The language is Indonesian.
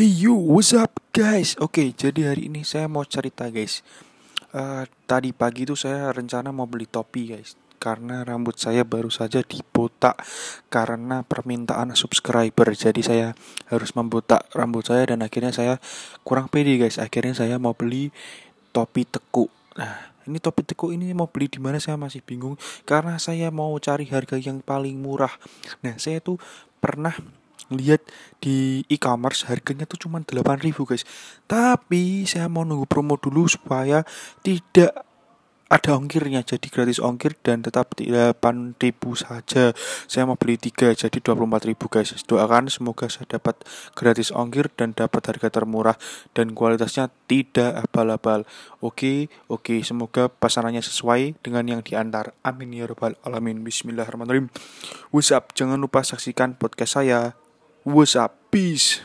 Hey you, what's up guys? Oke, jadi hari ini saya mau cerita guys. Uh, tadi pagi tuh saya rencana mau beli topi guys, karena rambut saya baru saja dibotak karena permintaan subscriber. Jadi saya harus membotak rambut saya dan akhirnya saya kurang pede guys. Akhirnya saya mau beli topi tekuk. Nah, ini topi tekuk ini mau beli di mana saya masih bingung karena saya mau cari harga yang paling murah. Nah, saya tuh pernah lihat di e-commerce harganya tuh cuma 8000 guys. Tapi saya mau nunggu promo dulu supaya tidak ada ongkirnya. Jadi gratis ongkir dan tetap 8000 saja. Saya mau beli tiga jadi 24000 guys. Doakan semoga saya dapat gratis ongkir dan dapat harga termurah dan kualitasnya tidak abal-abal. Oke oke. Semoga pasarannya sesuai dengan yang diantar. Amin ya rabbal alamin. Bismillahirrahmanirrahim. What's up? Jangan lupa saksikan podcast saya What's up? Peace.